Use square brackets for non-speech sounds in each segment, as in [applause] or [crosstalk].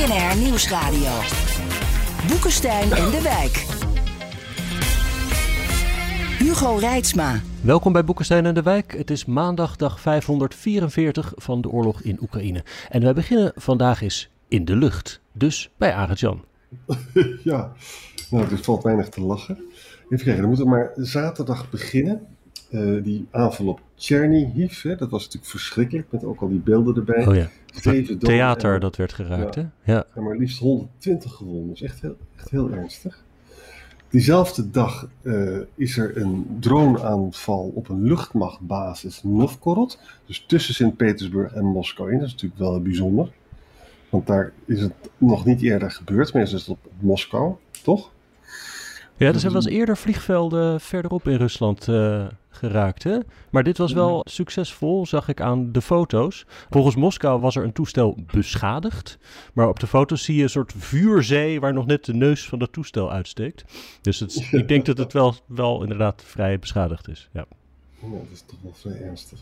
BNR Nieuwsradio. Boekenstein en de Wijk. Hugo Reitsma. Welkom bij Boekenstein en de Wijk. Het is maandag dag 544 van de oorlog in Oekraïne. En wij beginnen vandaag eens in de lucht. Dus bij Arend-Jan. [laughs] ja, nou, er valt weinig te lachen. Even kijken, dan moeten we maar zaterdag beginnen. Uh, die aanval op Chernihiv, hè, dat was natuurlijk verschrikkelijk, met ook al die beelden erbij. Oh ja, theater en, dat werd geraakt, ja, hè? Ja. ja. maar liefst 120 gewonden, dat is echt heel, echt heel ernstig. Diezelfde dag uh, is er een droneaanval op een luchtmachtbasis Novgorod, dus tussen Sint-Petersburg en Moskou in. Dat is natuurlijk wel bijzonder, want daar is het nog niet eerder gebeurd, meestal is het op Moskou, toch? Ja, er zijn wel eens eerder vliegvelden verderop in Rusland uh, geraakt. Hè? Maar dit was wel succesvol, zag ik aan de foto's. Volgens Moskou was er een toestel beschadigd. Maar op de foto's zie je een soort vuurzee waar nog net de neus van het toestel uitsteekt. Dus het, ik denk dat het wel, wel inderdaad vrij beschadigd is. Ja. Ja, dat is toch wel vrij ernstig.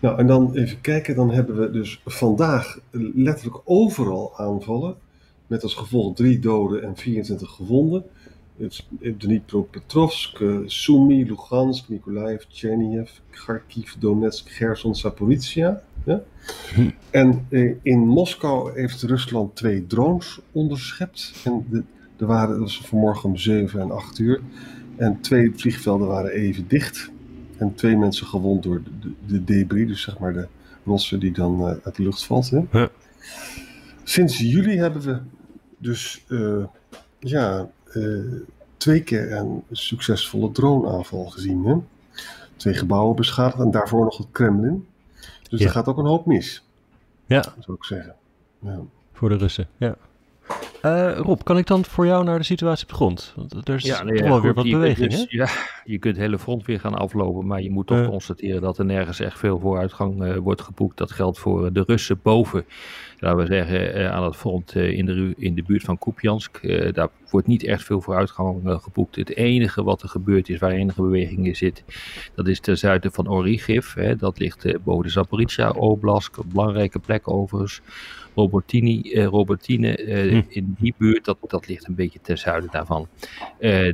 Nou, en dan even kijken, dan hebben we dus vandaag letterlijk overal aanvallen. Met als gevolg drie doden en 24 gewonden. Dnipropetrovsk, Sumy, Lugansk, Mykolaiv, Chernihiv, Kharkiv, Donetsk, Gerson, Zaporizhia. Ja? Hm. En eh, in Moskou heeft Rusland twee drones onderschept. En de, er waren, dat was vanmorgen om 7 en 8 uur. En twee vliegvelden waren even dicht. En twee mensen gewond door de, de, debris, dus zeg maar de rossen die dan uh, uit de lucht valt. Hè? Sinds juli hebben we dus uh, ja, uh, twee keer een succesvolle droneaanval gezien. Hè? Twee gebouwen beschadigd en daarvoor nog het Kremlin. Dus ja. er gaat ook een hoop mis. Ja. Zou ik zeggen. Ja. Voor de Russen, ja. Uh, Rob, kan ik dan voor jou naar de situatie op de grond? Want er is ja, nee, toch ja, wel goed, weer wat beweging, dus, Ja, je kunt het hele front weer gaan aflopen, maar je moet toch constateren dat er nergens echt veel vooruitgang uh, wordt geboekt. Dat geldt voor de Russen boven, laten we zeggen, uh, aan het front in, de, in de buurt van Kupiansk. daar wordt niet echt veel vooruitgang geboekt. Het enige wat er gebeurt is, waar enige beweging in zit, dat is ten zuiden van Origiv. Hè, dat ligt boven de Zaporizhia Oblast, een belangrijke plek overigens. Robertini, uh, Robertine, hm. in die buurt, dat, dat ligt een beetje ten zuiden daarvan.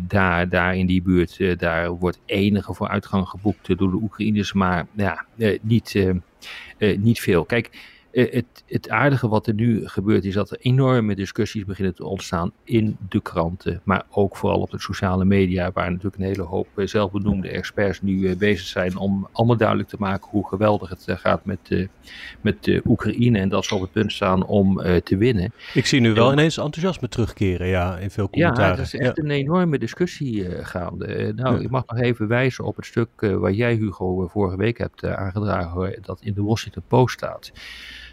Daar, daar in die buurt, daar wordt enige vooruitgang geboekt door de Oekraïners, maar ja, niet, niet veel. Kijk, het, het aardige wat er nu gebeurt is dat er enorme discussies beginnen te ontstaan in de kranten, maar ook vooral op de sociale media, waar natuurlijk een hele hoop zelfbenoemde experts nu bezig zijn om allemaal duidelijk te maken hoe geweldig het gaat met, met Oekraïne en dat ze op het punt staan om te winnen. Ik zie nu wel ineens enthousiasme terugkeren, ja, in veel commentaren. Ja, er is echt ja. een enorme discussie gaande. nou, ja. ik mag nog even wijzen op het stuk waar jij, Hugo, vorige week hebt aangedragen, dat in de Washington Post staat.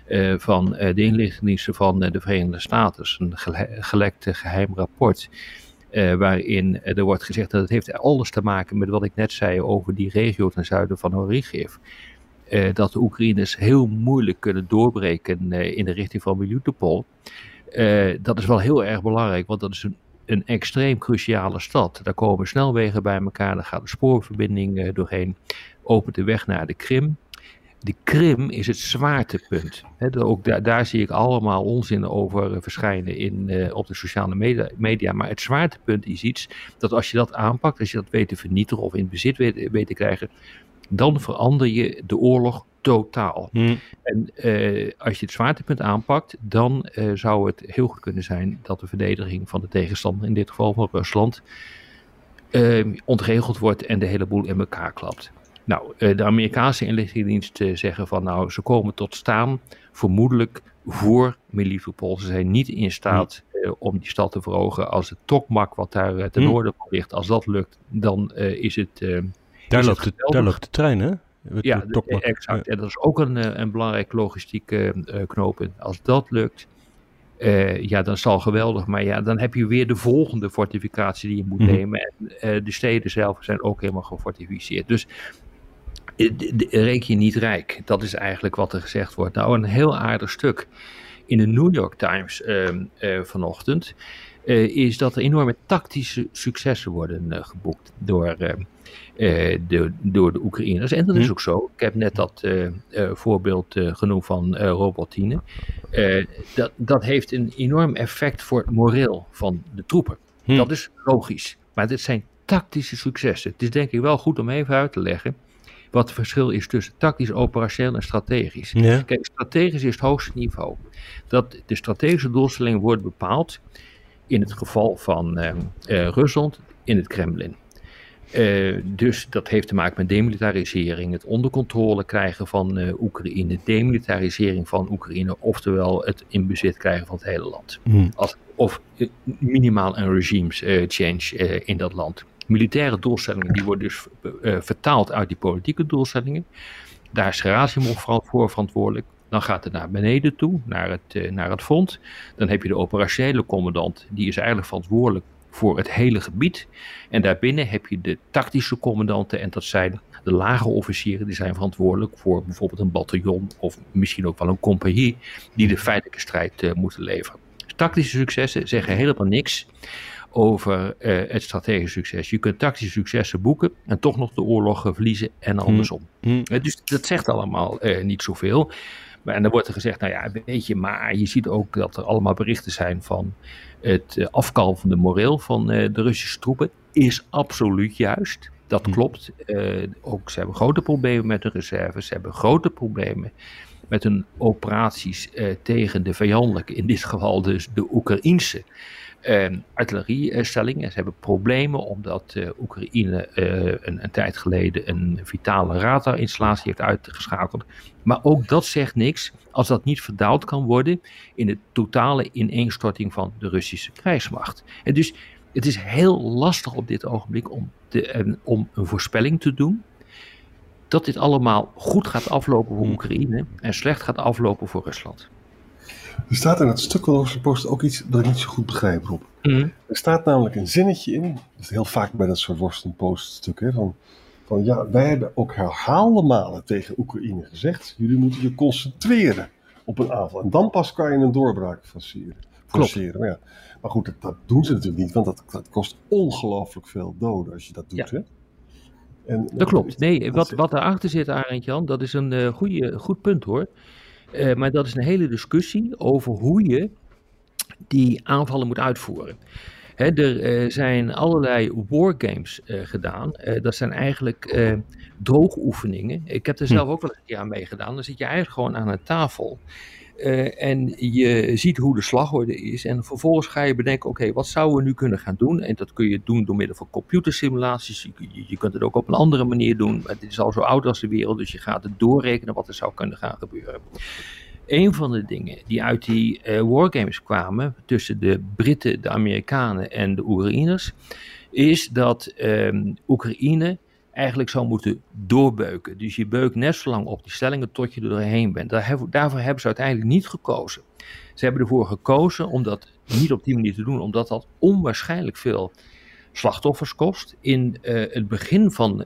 Uh, van uh, de inlichtingendiensten van uh, de Verenigde Staten. Een gele gelekte geheim rapport. waarin er wordt gezegd dat het heeft alles te maken met wat ik net zei over die regio ten zuiden van Origiv. dat de Oekraïners heel moeilijk kunnen doorbreken in de richting van Melitopol. dat is wel heel erg belangrijk, want dat is een, een extreem cruciale stad. Daar komen snelwegen bij elkaar, daar gaat een spoorverbinding doorheen, opent de weg naar de Krim de Krim is het zwaartepunt. He, ook daar, daar, zie ik allemaal onzin over uh, verschijnen in, uh, op de sociale media, media, Maar het zwaartepunt is iets dat als je dat aanpakt, als je dat weet te vernietigen of in bezit weet, weet te krijgen, dan verander je de oorlog totaal. Hmm. En uh, als je het zwaartepunt aanpakt, dan zou het heel goed kunnen zijn dat de verdediging van de tegenstander, in dit geval van Rusland, ontregeld wordt en de hele boel in elkaar klapt. Nou, de Amerikaanse inlichtingendiensten zeggen van nou, ze komen tot staan vermoedelijk voor Melitopol. Ze zijn niet in staat uh, om die stad te verhogen. Als het Tokmak, wat daar uh, ten Hm. noorden van ligt, als dat lukt, dan uh, is het. Daar is loopt, het de, daar loopt de trein, hè? Ja, exact. En dat is ook een, een belangrijk logistieke uh, knooppunt. Als dat lukt, ja, dan zal geweldig. Maar ja, dan heb je weer de volgende fortificatie die je moet mhm. nemen. En de steden zelf zijn ook helemaal gefortificeerd. Dus reken je niet rijk. Dat is eigenlijk wat er gezegd wordt. Nou, een heel aardig stuk in de New York Times uh, uh, vanochtend. Uh, is dat er enorme tactische successen worden geboekt door, de, door de Oekraïners. En dat is hm. ook zo. Ik heb net dat voorbeeld genoemd van Robotine. dat, dat heeft een enorm effect voor het moreel van de troepen. Hm. Dat is logisch. Maar dit zijn tactische successen. Het is denk ik wel goed om even uit te leggen wat het verschil is tussen tactisch, operationeel en strategisch. Kijk, strategisch is het hoogste niveau. Dat de strategische doelstelling wordt bepaald, in het geval van uh, uh, Rusland, in het Kremlin. Uh, dus dat heeft te maken met demilitarisering, het onder controle krijgen van uh, Oekraïne, demilitarisering van Oekraïne, oftewel het in bezit krijgen van het hele land. Hmm. Als, of minimaal een regimes change in dat land militaire doelstellingen, die worden dus uh, vertaald uit die politieke doelstellingen. Daar is Gerasimov voor verantwoordelijk. Dan gaat het naar beneden toe, naar het, uh, naar het front. Dan heb je de operationele commandant, die is eigenlijk verantwoordelijk voor het hele gebied. En daarbinnen heb je de tactische commandanten, en dat zijn de lage officieren, die zijn verantwoordelijk voor bijvoorbeeld een bataljon of misschien ook wel een compagnie, die de feitelijke strijd uh, moeten leveren. Tactische successen zeggen helemaal niks over uh, het strategisch succes. Je kunt tactische successen boeken en toch nog de oorlog verliezen en andersom. Mm. dus dat zegt allemaal uh, niet zoveel. Maar, en dan wordt er gezegd, nou ja, weet je, maar je ziet ook dat er allemaal berichten zijn van het afkalvende moreel van de Russische troepen. Is absoluut juist. Dat hm. klopt. ook ze hebben grote problemen met de reserves. Ze hebben grote problemen met hun operaties tegen de vijandelijke, in dit geval dus de Oekraïnse artilleriestellingen. Ze hebben problemen omdat uh, Oekraïne uh, een, een, tijd geleden een vitale radarinstallatie heeft uitgeschakeld. Maar ook dat zegt niks als dat niet verdaald kan worden in de totale ineenstorting van de Russische krijgsmacht. En dus het is heel lastig op dit ogenblik om, te, om een voorspelling te doen dat dit allemaal goed gaat aflopen voor hmm. Oekraïne en slecht gaat aflopen voor Rusland. Er staat in het stuk van de Post ook iets dat ik niet zo goed begrijp, Rob. Mm. Er staat namelijk een zinnetje in, dat is heel vaak bij dat soort Washington Post stukken, van, van ja, wij hebben ook herhaalde malen tegen Oekraïne gezegd, jullie moeten je concentreren op een aanval. En dan pas kan je een doorbraak forceren. forceren. Maar, ja, maar goed, dat, doen ze natuurlijk niet, want dat, dat kost ongelooflijk veel doden als je dat doet. Hè? En, dat klopt. Nee, wat, wat erachter zit, Arend Jan, dat is een uh, goede, goed punt hoor. Uh, maar dat is een hele discussie over hoe je die aanvallen moet uitvoeren. Hè, er uh, zijn allerlei wargames uh, gedaan. dat zijn eigenlijk droogoefeningen. Ik heb er hm. zelf ook wel een keer aan meegedaan. Dan zit je eigenlijk gewoon aan een tafel. Uh, en je ziet hoe de slagorde is. En vervolgens ga je bedenken: oké, wat zouden we nu kunnen gaan doen? En dat kun je doen door middel van computersimulaties. Je, je, kunt het ook op een andere manier doen. Dit is al zo oud als de wereld, dus je gaat het doorrekenen wat er zou kunnen gaan gebeuren. Een van de dingen die uit die uh, wargames kwamen tussen de Britten, de Amerikanen en de Oekraïners, is dat um, Oekraïne eigenlijk zou moeten doorbeuken. Dus je beukt net zo lang op die stellingen tot je er doorheen bent. daarvoor hebben ze uiteindelijk niet gekozen. Ze hebben ervoor gekozen om dat niet op die manier te doen, omdat dat onwaarschijnlijk veel slachtoffers kost. In uh, het begin van uh,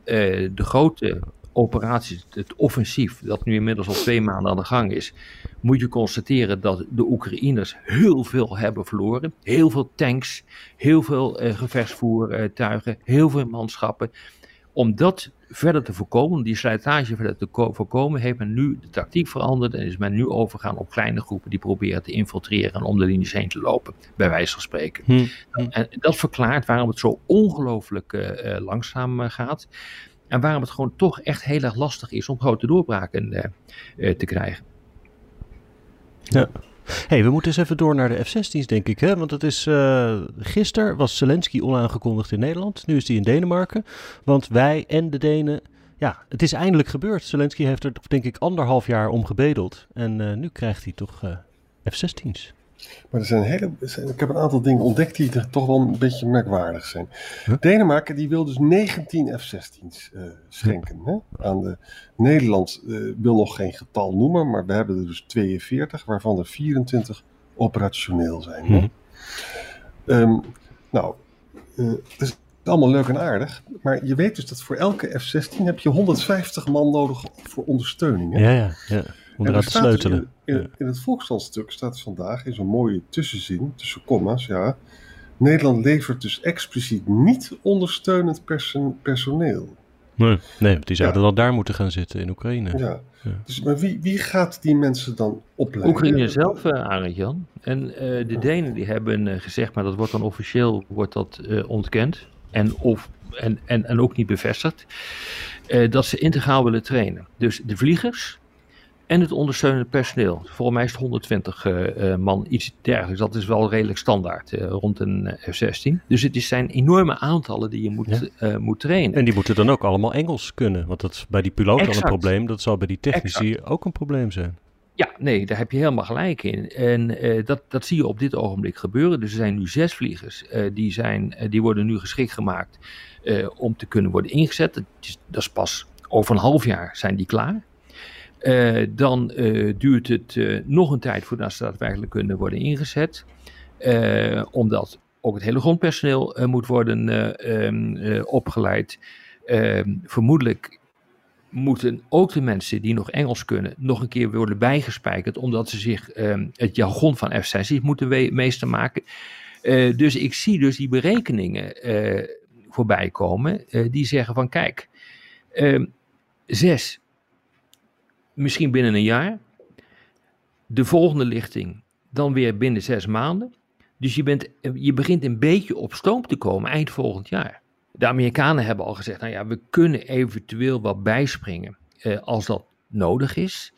de grote operaties, het offensief, dat nu inmiddels al twee maanden aan de gang is, moet je constateren dat de Oekraïners heel veel hebben verloren. Heel veel tanks, heel veel uh, gevechtsvoertuigen, heel veel manschappen. Om dat verder te voorkomen, die slijtage verder te voorkomen, heeft men nu de tactiek veranderd en is men nu overgegaan op kleine groepen die proberen te infiltreren en om de linies heen te lopen, bij wijze van spreken. Hm. En dat verklaart waarom het zo ongelooflijk uh, langzaam uh, gaat en waarom het gewoon toch echt heel erg lastig is om grote doorbraken uh, te krijgen. Ja hey, we moeten eens even door naar de F-16's, denk ik. Hè? Want het is, uh, gisteren was Zelensky onaangekondigd in Nederland. Nu is hij in Denemarken. Want wij en de Denen ja, het is eindelijk gebeurd. Zelensky heeft er denk ik anderhalf jaar om gebedeld. En uh, nu krijgt hij toch uh, F-16's. Maar er zijn hele, ik heb een aantal dingen ontdekt die er toch wel een beetje merkwaardig zijn. Denemarken die wil dus 19 F-16's uh, schenken. Hè? Aan de, Nederland uh, wil nog geen getal noemen, maar we hebben er dus 42, waarvan er 24 operationeel zijn. Hè? Um, nou, uh, het is allemaal leuk en aardig, maar je weet dus dat voor elke F-16 heb je 150 man nodig voor ondersteuning. Hè? Ja, ja, ja. Om eraan te sleutelen. In, in, in het Volksstandstuk staat vandaag in zo'n mooie tussenzin, tussen comma's, ja. Nederland levert dus expliciet niet ondersteunend perso personeel. Nee, nee die zouden ja. dan daar moeten gaan zitten in Oekraïne. Ja. ja. Dus, maar wie, wie gaat die mensen dan opleiden? Oekraïne zelf, uh, Arend Jan. En uh, de Denen die hebben uh, gezegd, maar dat wordt dan officieel wordt dat, ontkend. En, of, en, en, en ook niet bevestigd. dat ze integraal willen trainen. Dus de vliegers, en het ondersteunende personeel. Volgens mij is het 120 uh, man, iets dergelijks. Dat is wel redelijk standaard uh, rond een F-16. Dus het zijn enorme aantallen die je moet, ja. uh, moet trainen. En die moeten dan ook allemaal Engels kunnen. Want dat is bij die piloot al een probleem. Dat zal bij die technici exact. ook een probleem zijn. Ja, nee, daar heb je helemaal gelijk in. En dat, dat zie je op dit ogenblik gebeuren. Dus er zijn nu zes vliegers. die, zijn, die worden nu geschikt gemaakt om te kunnen worden ingezet. Dat is, dat is pas over een half jaar zijn die klaar. Uh, dan uh, duurt het uh, nog een tijd voordat ze daadwerkelijk kunnen worden ingezet. omdat ook het hele grondpersoneel moet worden um, opgeleid. Ehm, vermoedelijk moeten ook de mensen die nog Engels kunnen nog een keer worden bijgespijkerd. Omdat ze zich um, het jargon van F-16 moeten meester maken. dus ik zie dus die berekeningen voorbij komen. die zeggen van kijk, zes misschien binnen een jaar. De volgende lichting dan weer binnen zes maanden. Dus je, bent, je begint een beetje op stoom te komen eind volgend jaar. De Amerikanen hebben al gezegd, nou ja, we kunnen eventueel wat bijspringen eh, als dat nodig is.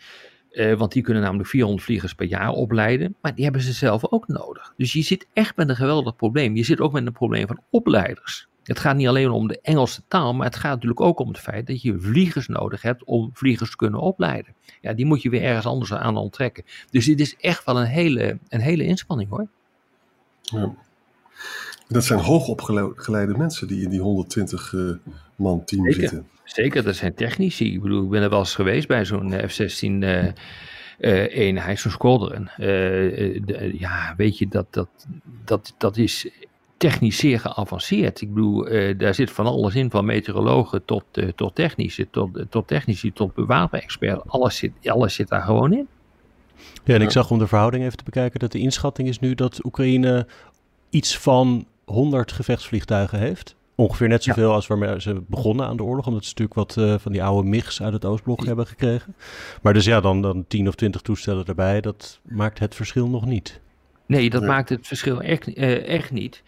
Eh, want die kunnen namelijk 400 vliegers per jaar opleiden. Maar die hebben ze zelf ook nodig. Dus je zit echt met een geweldig probleem. Je zit ook met een probleem van opleiders. Het gaat niet alleen om de Engelse taal, maar het gaat natuurlijk ook om het feit dat je vliegers nodig hebt om vliegers te kunnen opleiden. Ja, die moet je weer ergens anders aan onttrekken. Dus dit is echt wel een hele, een hele inspanning hoor. Ja. Dat zijn hoogopgeleide mensen die in die 120 uh, man team Zeker. zitten. Zeker, dat zijn technici. Ik bedoel, ik ben er wel eens geweest bij zo'n F-16 uh, uh, eenheid, zo'n squadron. Ja, weet je, dat, dat, dat, dat is technisch zeer geavanceerd. Ik bedoel, uh, daar zit van alles in, van meteorologen tot, uh, tot technische, tot, uh, tot technici, tot. Alles zit, alles zit daar gewoon in. Ja, en ik zag om de verhouding even te bekijken dat de inschatting is nu dat Oekraïne iets van 100 gevechtsvliegtuigen heeft. Ongeveer net zoveel ja. als waarmee ze begonnen aan de oorlog. Omdat ze natuurlijk wat van die oude MIGs uit het Oostblok hebben gekregen. Maar dus ja, dan, dan 10 of 20 toestellen erbij. Dat maakt het verschil nog niet. Nee, dat maakt het verschil echt, echt niet.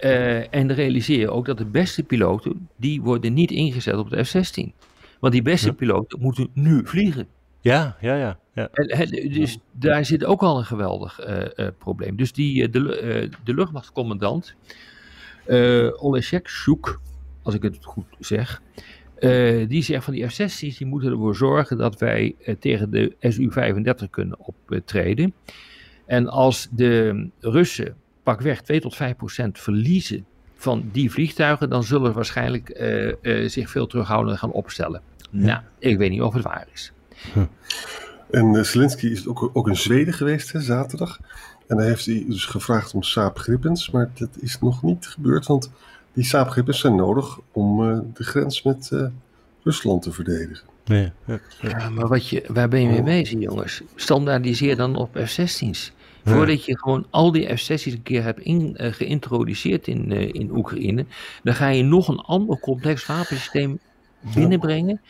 Uh, en realiseer je ook dat de beste piloten, die worden niet ingezet op de F-16. Want die beste ja. piloten moeten nu vliegen. Ja, ja, ja. ja. En, dus daar zit ook al een geweldig uh, uh, probleem. Dus die, de, de luchtmachtcommandant, uh, Oleszek Sjoek, als ik het goed zeg, die zegt van die F-16's, die moeten ervoor zorgen dat wij tegen de Su-35 kunnen optreden. En als de Russen pakweg 2 tot 5 procent verliezen van die vliegtuigen, dan zullen ze waarschijnlijk uh, uh, zich veel terughoudend gaan opstellen. Ja. Nou, ik weet niet of het waar is. Hm. En uh, Zelensky is ook, ook in Zweden geweest, hè, zaterdag. En daar heeft hij dus gevraagd om Saab Grippens, maar dat is nog niet gebeurd, want die Saab Grippens zijn nodig om de grens met Rusland te verdedigen. Ja, ja, ja. maar wat je, waar ben je mee bezig, jongens? Standaardiseer dan op F-16's. Voordat je gewoon al die F-16's een keer hebt in, uh, geïntroduceerd in, uh, in Oekraïne, dan ga je nog een ander complex wapensysteem binnenbrengen,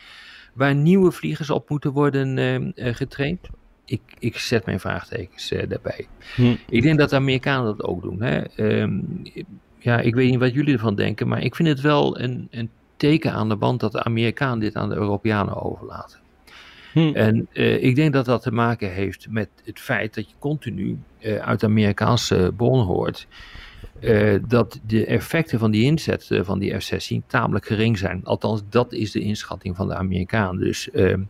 waar nieuwe vliegers op moeten worden uh, getraind. Ik, ik zet mijn vraagtekens daarbij. Hm. Ik denk dat de Amerikanen dat ook doen. Hè? Um, ja, ik weet niet wat jullie ervan denken, maar ik vind het wel een, een teken aan de band dat de Amerikanen dit aan de Europeanen overlaten. Hm. En uh, ik denk dat dat te maken heeft met het feit dat je continu uh, uit Amerikaanse bron hoort. Uh, dat de effecten van die inzet van die F-16 tamelijk gering zijn. Althans, dat is de inschatting van de Amerikaan. Dus ehm,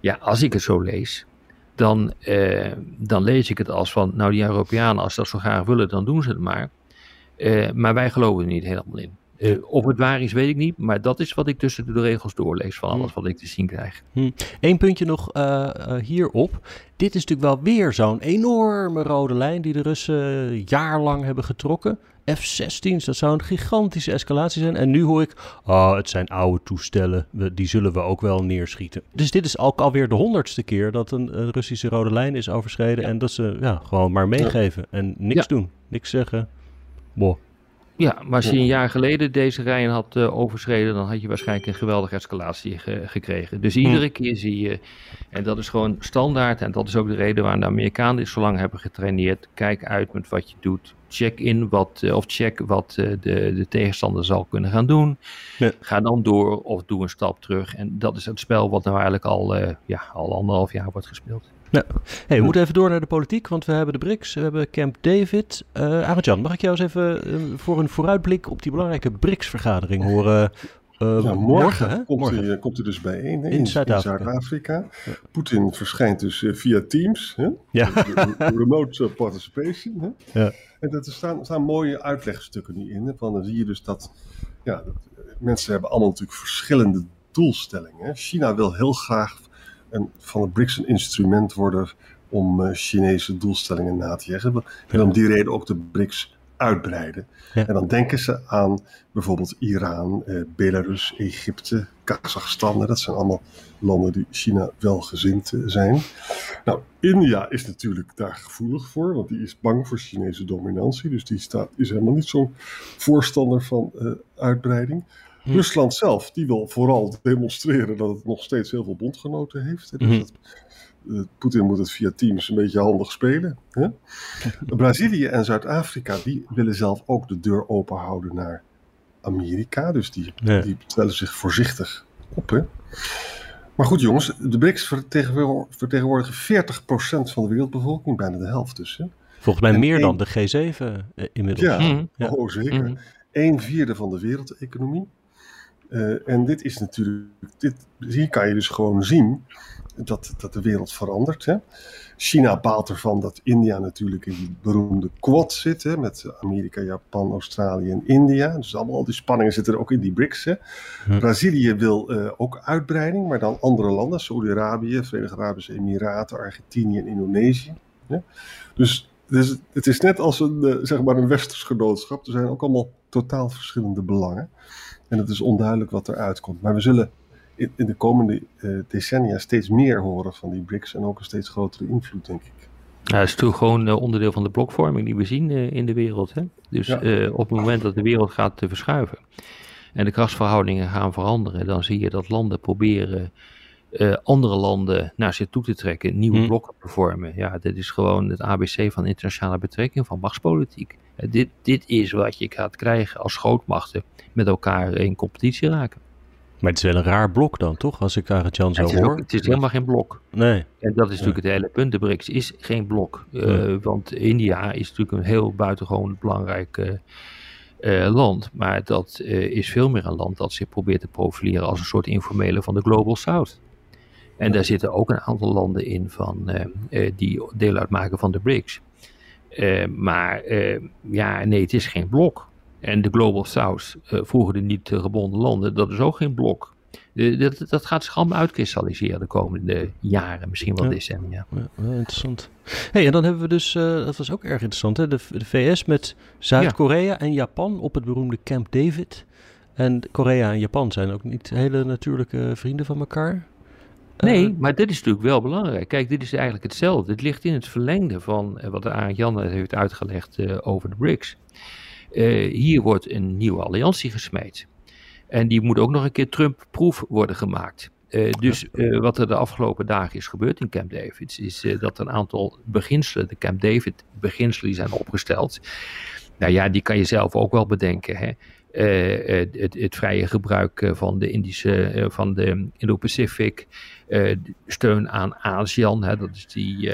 ja, als ik het zo lees, dan, eh, dan lees ik het als van, nou die Europeanen, als dat zo graag willen, dan doen ze het maar. Eh, maar wij geloven er niet helemaal in. Uh, of het waar is, weet ik niet. Maar dat is wat ik tussen de regels doorlees van alles wat ik te zien krijg. Hm. Eén puntje nog uh, uh, hierop. Dit is natuurlijk wel weer zo'n enorme rode lijn die de Russen jaarlang hebben getrokken. F-16's, dat zou een gigantische escalatie zijn. En nu hoor ik, oh, het zijn oude toestellen, we, die zullen we ook wel neerschieten. Dus dit is ook alweer de honderdste keer dat een, een Russische rode lijn is overschreden. Ja. En dat ze ja, gewoon maar meegeven en niks ja. doen, niks zeggen. Boah. Ja, maar als je een jaar geleden deze rijen had uh, overschreden, dan had je waarschijnlijk een geweldige escalatie ge gekregen. Dus iedere keer zie je, en dat is gewoon standaard, en dat is ook de reden waarom de Amerikanen dit zo lang hebben getraineerd. Kijk uit met wat je doet. Check in wat, uh, of check wat uh, de, de tegenstander zal kunnen gaan doen. Ja. Ga dan door of doe een stap terug. En dat is het spel wat nou eigenlijk al, ja, al anderhalf jaar wordt gespeeld. Ja. Hey, we moeten even door naar de politiek, want we hebben de BRICS, we hebben Camp David. Uh, Arjan, mag ik jou eens even uh, voor een vooruitblik op die belangrijke BRICS-vergadering horen? Uh, ja, morgen morgen, hè? Komt, morgen. Hij, komt hij dus bijeen hè? in, in Zuid-Afrika. Zuid Poetin verschijnt dus via Teams, hè? Ja. remote participation. Hè? Ja. En er staan, staan mooie uitlegstukken nu in. Hè? Van, dan zie je dus dat, ja, dat mensen hebben allemaal natuurlijk verschillende doelstellingen. China wil heel graag en van de BRICS een instrument worden om uh, Chinese doelstellingen na te jagen. En om die reden ook de BRICS uitbreiden. Ja. En dan denken ze aan bijvoorbeeld Iran, eh, Belarus, Egypte, Kazachstan. Dat zijn allemaal landen die China welgezind zijn. Nou, India is natuurlijk daar gevoelig voor, want die is bang voor Chinese dominantie. Dus die staat, is helemaal niet zo'n voorstander van uh, uitbreiding. Hm. Rusland zelf, die wil vooral demonstreren dat het nog steeds heel veel bondgenoten heeft. Dus hm. dat, Poetin moet het via Teams een beetje handig spelen. Hè? [laughs] Brazilië en Zuid-Afrika, die willen zelf ook de deur open houden naar Amerika. Dus die, ja. die stellen zich voorzichtig op. Hè? Maar goed jongens, de BRICS vertegenwoordigen 40% van de wereldbevolking, bijna de helft dus. Hè? Volgens mij en meer een... dan de G7 uh, inmiddels. Ja, mm. ja. oh zeker. Mm. Een vierde van de wereldeconomie. Uh, en dit is natuurlijk, dit, hier kan je dus gewoon zien dat, dat de wereld verandert. Hè? China baalt ervan dat India natuurlijk in die beroemde quad zit, hè, met Amerika, Japan, Australië en India. Dus allemaal al die spanningen zitten er ook in die BRICS. Hè? Hm. Brazilië wil uh, ook uitbreiding, maar dan andere landen, Saudi-Arabië, Verenigde Arabische Emiraten, Argentinië en Indonesië. Hè? Dus, dus het is net als een, uh, zeg maar een westers genootschap. Er zijn ook allemaal totaal verschillende belangen. En het is onduidelijk wat eruit komt. Maar we zullen in, in de komende uh, decennia steeds meer horen van die BRICS en ook een steeds grotere invloed, denk ik. Ja, het is toch gewoon uh, onderdeel van de blokvorming die we zien uh, in de wereld. Hè? Dus ja. op het moment dat de wereld gaat verschuiven en de krachtsverhoudingen gaan veranderen, dan zie je dat landen proberen andere landen naar zich toe te trekken, nieuwe hmm. blokken te vormen. Ja, dit is gewoon het ABC van internationale betrekking, van machtspolitiek. dit, dit is wat je gaat krijgen als grootmachten met elkaar in competitie raken. Maar het is wel een raar blok dan, toch? Als ik Arjan zo hoor. Ook, het is helemaal geen blok. Nee. En dat is natuurlijk het hele punt. De BRICS is geen blok. Uh, want India is natuurlijk een heel buitengewoon belangrijk uh, land. Maar dat is veel meer een land dat zich probeert te profileren als een soort informele van de Global South. En daar zitten ook een aantal landen in van, die deel uitmaken van de BRICS. maar ja, nee, het is geen blok. En de Global South, vroeger de niet gebonden landen, dat is ook geen blok. Dat, dat gaat allemaal uitkristalliseren de komende jaren, misschien wel ja. decennia. Ja, interessant. Hey, en dan hebben we dus, uh, dat was ook erg interessant, hè? De, de VS met Zuid-Korea ja. en Japan op het beroemde Camp David. En Korea en Japan zijn ook niet hele natuurlijke vrienden van elkaar. Nee, maar dit is natuurlijk wel belangrijk. Kijk, dit is eigenlijk hetzelfde. Het ligt in het verlengde van wat Arend Jan heeft uitgelegd over de BRICS. Uh, hier wordt een nieuwe alliantie gesmeed. En die moet ook nog een keer Trump-proef worden gemaakt. Uh, dus wat er de afgelopen dagen is gebeurd in Camp David, is dat een aantal beginselen, de Camp David beginselen, die zijn opgesteld. Nou ja, die kan je zelf ook wel bedenken. Hè? Het, het, vrije gebruik van de Indische, van de Indo-Pacific, steun aan ASEAN, hè, dat is die,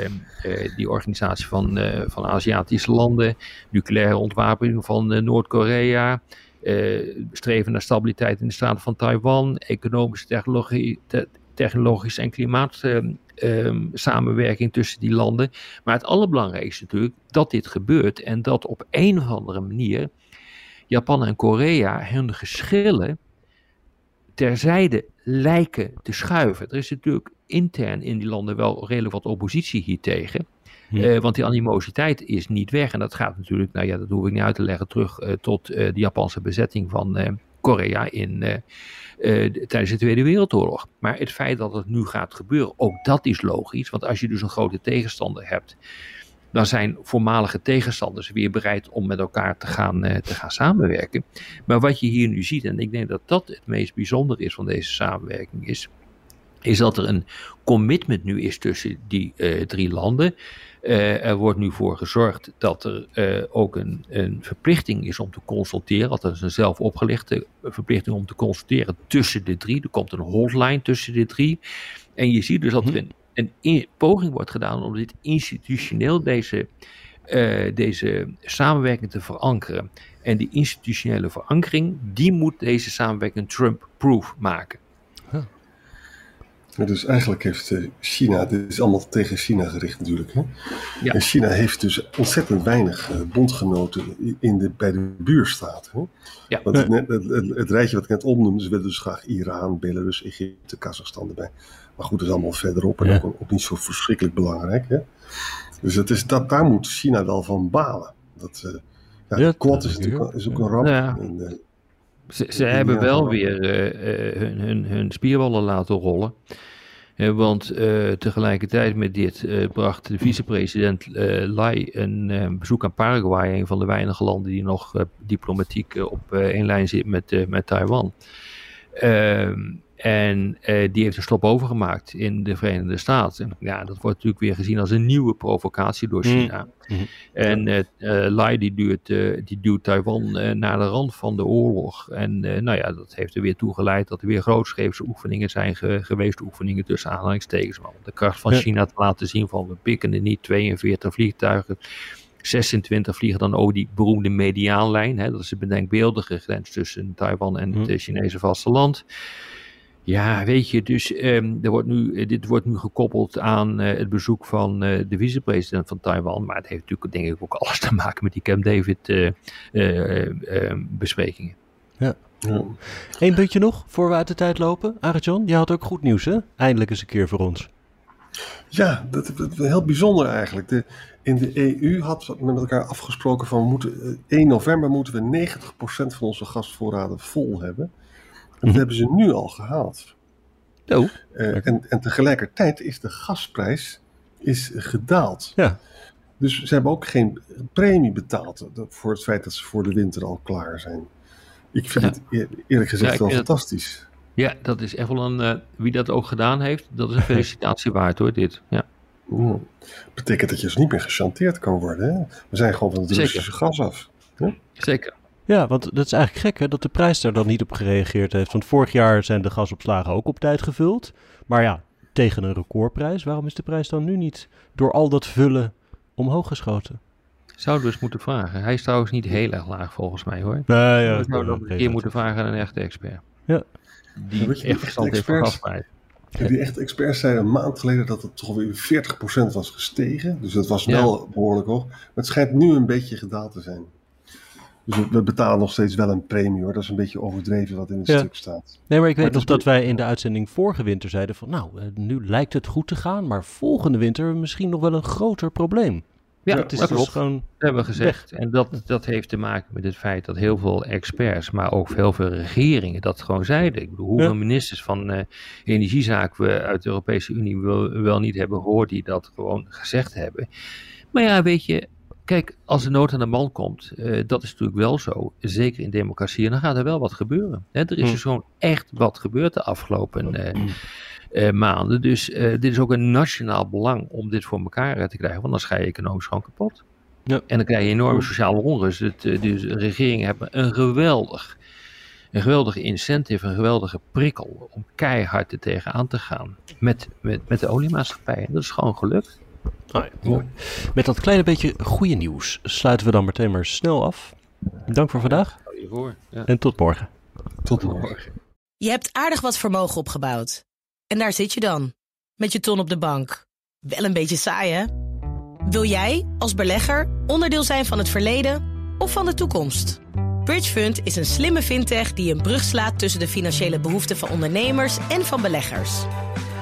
die organisatie van, van Aziatische landen, nucleaire ontwapening van Noord-Korea, streven naar stabiliteit in de staten van Taiwan, economische technologie, te, technologische en klimaat ehm, samenwerking tussen die landen. Maar het allerbelangrijkste natuurlijk dat dit gebeurt en dat op een of andere manier Japan en Korea hun geschillen terzijde lijken te schuiven. Er is natuurlijk intern in die landen wel redelijk wat oppositie hiertegen. Uh, want die animositeit is niet weg. En dat gaat natuurlijk, nou ja, dat hoef ik niet uit te leggen, terug uh, tot uh, de Japanse bezetting van Korea in, tijdens de Tweede Wereldoorlog. Maar het feit dat het nu gaat gebeuren, ook dat is logisch. Want als je dus een grote tegenstander hebt, dan zijn voormalige tegenstanders weer bereid om met elkaar te gaan, te gaan samenwerken. Maar wat je hier nu ziet, en ik denk dat dat het meest bijzonder is van deze samenwerking, is, is dat er een commitment nu is tussen die drie landen. Uh, er wordt nu voor gezorgd dat er uh, ook een, een, verplichting is om te consulteren. Althans, een zelf opgelegde verplichting om te consulteren tussen de drie. Er komt een hotline tussen de drie. En je ziet dus dat er een, een in, poging wordt gedaan om dit institutioneel, deze, uh, deze samenwerking te verankeren. En die institutionele verankering, die moet deze samenwerking Trump-proof maken. Dus eigenlijk heeft China, dit is allemaal tegen China gericht natuurlijk. Hè? Ja. En China heeft dus ontzettend weinig bondgenoten in de, bij de buurstaten. Hè? Ja. Want het, het, het, het, rijtje wat ik net opnoemde, ze willen dus graag Iran, Belarus, Egypte, Kazachstan erbij. Maar goed, dat is allemaal verderop en ja. ook, ook, niet zo verschrikkelijk belangrijk. Hè? Dus het is, dat, daar moet China wel van balen. Dat, uh, ja, ja, Quad is, natuurlijk, is ook een ramp. Ja. En, uh, ze, ze hebben wel weer uh, hun, hun, hun spierballen laten rollen. Uh, want uh, tegelijkertijd met dit uh, bracht de vicepresident Lai een bezoek aan Paraguay, een van de weinige landen die nog diplomatiek op één lijn zit met, met Taiwan. Ehm, en uh, die heeft een stop overgemaakt in de Verenigde Staten. En ja, dat wordt natuurlijk weer gezien als een nieuwe provocatie door China. Mm. Mm. En uh, Lai die duwt, die duwt Taiwan naar de rand van de oorlog. En nou ja, dat heeft er weer toe geleid dat er weer grootscheepse oefeningen zijn ge geweest. Oefeningen tussen aanhalingstekens. Maar om de kracht van ja. China te laten zien van we pikken er niet 42 vliegtuigen. 26 vliegen dan over die beroemde mediaanlijn. Hè, dat is de bedenkbeeldige grens tussen Taiwan en mm. het Chinese vasteland. Ja, weet je, dus um, er wordt nu, dit wordt nu gekoppeld aan uh, het bezoek van uh, de vicepresident van Taiwan. Maar het heeft natuurlijk denk ik ook alles te maken met die Camp David uh, besprekingen. Ja. ja. Eén puntje nog, voor we uit de tijd lopen. Arjan, je had ook goed nieuws hè? Eindelijk eens een keer voor ons. Ja, dat, dat, heel bijzonder eigenlijk. De, in de EU had we met elkaar afgesproken van we moeten, 1 november moeten we 90% van onze gasvoorraden vol hebben. Dat hebben ze nu al gehaald. Oh. Uh, en, en tegelijkertijd is de gasprijs is gedaald. Ja. Dus ze hebben ook geen premie betaald voor het feit dat ze voor de winter al klaar zijn. Ik vind ja. het eerlijk gezegd ja, wel fantastisch. Ja, dat is echt wel een. Uh, wie dat ook gedaan heeft, dat is een [laughs] felicitatie waard hoor, dit. Ja. Mm. Betekent dat je dus niet meer gechanteerd kan worden. Hè? We zijn gewoon van het Russische gas af. Hè? Zeker. Ja, want dat is eigenlijk gek hè, dat de prijs daar dan niet op gereageerd heeft. Want vorig jaar zijn de gasopslagen ook op tijd gevuld. Maar ja, tegen een recordprijs. Waarom is de prijs dan nu niet door al dat vullen omhoog geschoten? Zouden we eens moeten vragen. Hij is trouwens niet heel erg laag volgens mij hoor. Nee, ja, we zouden nog een keer moeten vragen aan een echte expert. Ja. Die ja, echt verstand heeft van gasprijs. Die echte experts zeiden een maand geleden dat het toch weer 40% was gestegen. Dus dat was wel ja. behoorlijk hoog. Maar het schijnt nu een beetje gedaald te zijn. Dus we betalen nog steeds wel een premie hoor. Dat is een beetje overdreven wat in het ja. stuk staat. Nee, maar ik weet maar nog dat wij in de uitzending vorige winter zeiden van... nou, nu lijkt het goed te gaan, maar volgende winter misschien nog wel een groter probleem. Ja, dat is dat dus gewoon dat hebben we gezegd. En dat, dat heeft te maken met het feit dat heel veel experts, maar ook heel veel regeringen dat gewoon zeiden. Ik bedoel, hoeveel ja. ministers van uh, energiezaken we uit de Europese Unie wel, wel niet hebben gehoord die dat gewoon gezegd hebben. Maar ja, weet je, Kijk, als de nood aan de man komt, uh, dat is natuurlijk wel zo, zeker in democratie, dan gaat er wel wat gebeuren. Hè? Er is dus gewoon echt wat gebeurd de afgelopen uh, uh, maanden. Dus dit is ook een nationaal belang om dit voor elkaar te krijgen, want anders ga je economisch gewoon kapot. Ja. En dan krijg je enorme sociale onrust. Het, dus de regeringen hebben een geweldig, een geweldige incentive, een geweldige prikkel om keihard er tegenaan te gaan met, met, met de oliemaatschappij. En dat is gewoon gelukt. Ah, ja, mooi. Met dat kleine beetje goede nieuws sluiten we dan meteen maar snel af. Dank voor vandaag. Ja. En tot morgen. Tot morgen. Je hebt aardig wat vermogen opgebouwd. En daar zit je dan, met je ton op de bank. Wel een beetje saai, hè? Wil jij, als belegger, onderdeel zijn van het verleden of van de toekomst? Bridgefund is een slimme fintech die een brug slaat tussen de financiële behoeften van ondernemers en van beleggers.